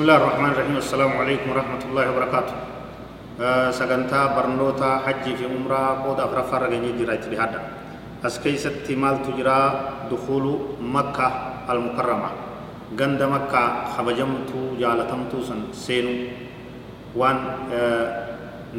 بسم الله الرحمن الرحيم السلام عليكم ورحمة الله وبركاته سجنتا برنوتا حج في عمرة قد أفرفا رغني جرا اتبهادا أسكيست مال تجرا دخول مكة المكرمة غند مكة خبجمتو جالتمتو سن سينو وان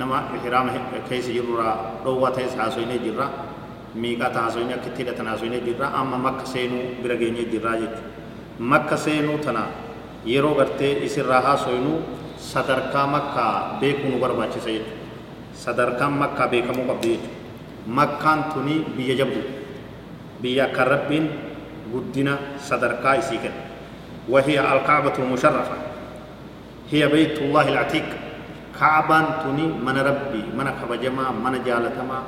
نما إحرام كيس جرا روة تيس حاسوين جرا ميقات حاسوين كتيرة تناسوين جرا أما مكة سينو برغني جرا جت مكة سينو تنا yeroo gartee isirraa haasoynu sadarkaa makkaa beekuu nu barbaachisa jechuudha sadarkaan makkaa beekamuu qabdi jechuudha makkaan tuni biyya jabdu biyya akka rabbiin guddina sadarkaa isii kenna وهي الكعبة المشرفة هي بيت الله العتيق كعبان توني من ربي من كبجما من جالتما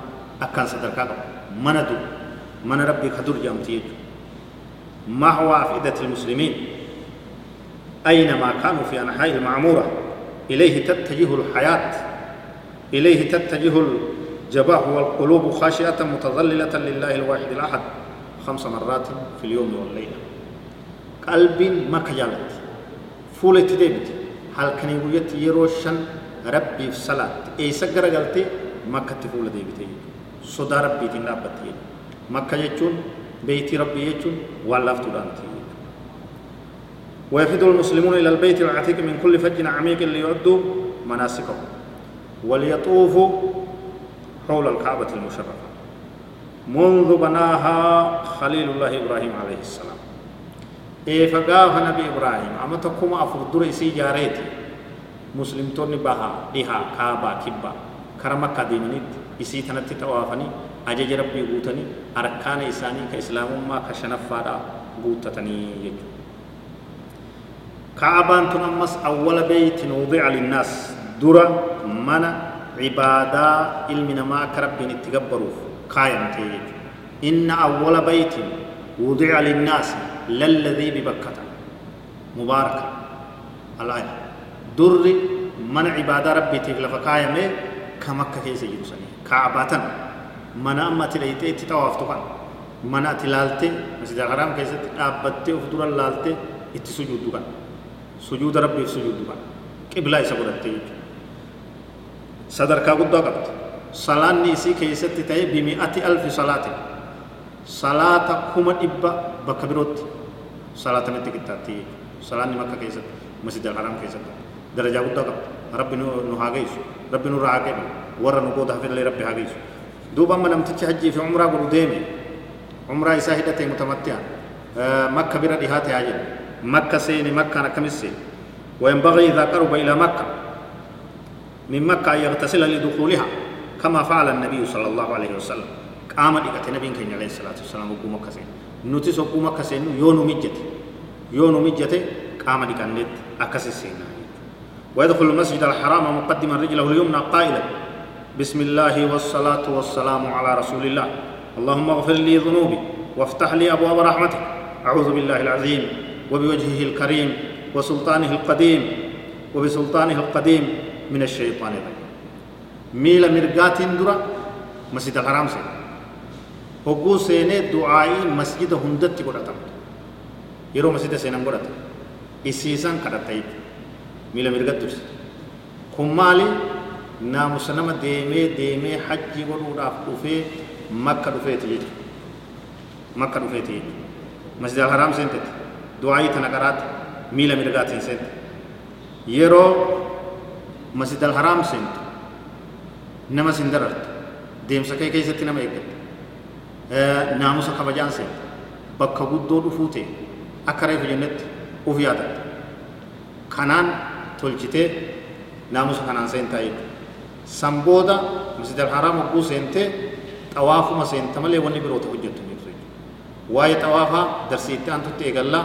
أكان صدركا من دو من ربي خدر جامتيج ما هو أفئدة المسلمين أينما كانوا في أنحاء المعمورة إليه تتجه الحياة إليه تتجه الجباه والقلوب خاشعة متظللة لله الواحد الأحد خمس مرات في اليوم والليلة. قلب ما كجالت فولت ديبت هل كان يقول يروشن ربي في صلاة. أي سجر قلتي مكة فول ديبت صدا ربي تنابت مكة يجون بيتي ربي يجون والله تدانتي ويفد المسلمون إلى البيت العتيق من كل فج عميق ليعدوا مناسكهم وليطوفوا حول الكعبة المشرفة. منذ بناها خليل الله إبراهيم عليه السلام. إيه فقاف نبي إبراهيم. أما تقوم أفردر إسي جاريتي مسلم توني بها ديها كعبة كبا كرمك ديمنيت إسي تنتي توافني. أجج ربي قوتني. أركان إساني كإسلام ما كشنفادا قوتتني. يجو كعبان تنمس أول بيت وضع للناس. درا من عبادة علمنا ما كرب نتقبروا قايم تيجي. إن أول بيت وضع للناس للذي ببكة. مبارك. الآية در من عبادة ربي تغلف قايم كمكة كيس يرسني كعبة من أما تليتي تتوافتقا من أتلالتي مسجد الحرام كيس أبتي أفضل اللالتي إتسجود sujuuda rabbiif sujuudu kana qiblaa isa godhatte jechuudha sadarkaa guddaa qabdi salaanni isii keessatti ta'e bimi'ati alfi salaati salaata kuma dhibba bakka birootti salaatamitti qixxaatti jechuudha salaanni makka keessatti masjid al-haram keessatti darajaa guddaa qabdi rabbi nu haa geessu rabbi nu haa kennu warra nu booda hafillee rabbi haa geessu duuba amma namtichi hajjii fi umraa godhu deeme umraa isaa hidhatee mutamatti'an makka bira dhihaate haa jedhu مكة سين مكة نكمسي وينبغي إذا قرب إلى مكة من مكة يغتسل لدخولها كما فعل النبي صلى الله عليه وسلم. قام ديكت نبي كان عليه الصلاة والسلام وقو مكة سين نوتي سوقو مكة سين يونو مجت يونو مجت قام ديكت نت أكسي سين ويدخل المسجد الحرام مقدما رجله اليمنى قائلا بسم الله والصلاة والسلام على رسول الله. اللهم اغفر لي ذنوبي وافتح لي أبواب رحمتك. أعوذ بالله العظيم. وبوجهه الكريم وسلطانه القديم وبسلطانه القديم من الشيطان الرجيم. ميل مرقات درا مسجد الحرام سي هقو سيني دعائي مسجد هندت قرأتم يرو مسجد سينام قرأتم إسيسان قرأتايت ميل مرقات درس. كمالي ناموس نما ديمي ديمي حج قرأ دفه مكة دفه تجد مكة دفه تجد مسجد الحرام سينتت. Du'aayii tana qaraate miila mirgaatiin seente yeroo masjid alharaam seentu nama sin darartu deemsa kee keessatti nama eeggatte naamusa kabajaan seente bakka guddoo dhufuu ta'e akka reefu jennetti uf yaadatte kanaan tolchitee naamusa kanaan seentaa jechuudha san booda masjid alharaam hogguu seentee xawaafuma seenta malee wanni biroota hojjettu jechuudha waa'ee xawaafaa darsiitti aantutti eegallaa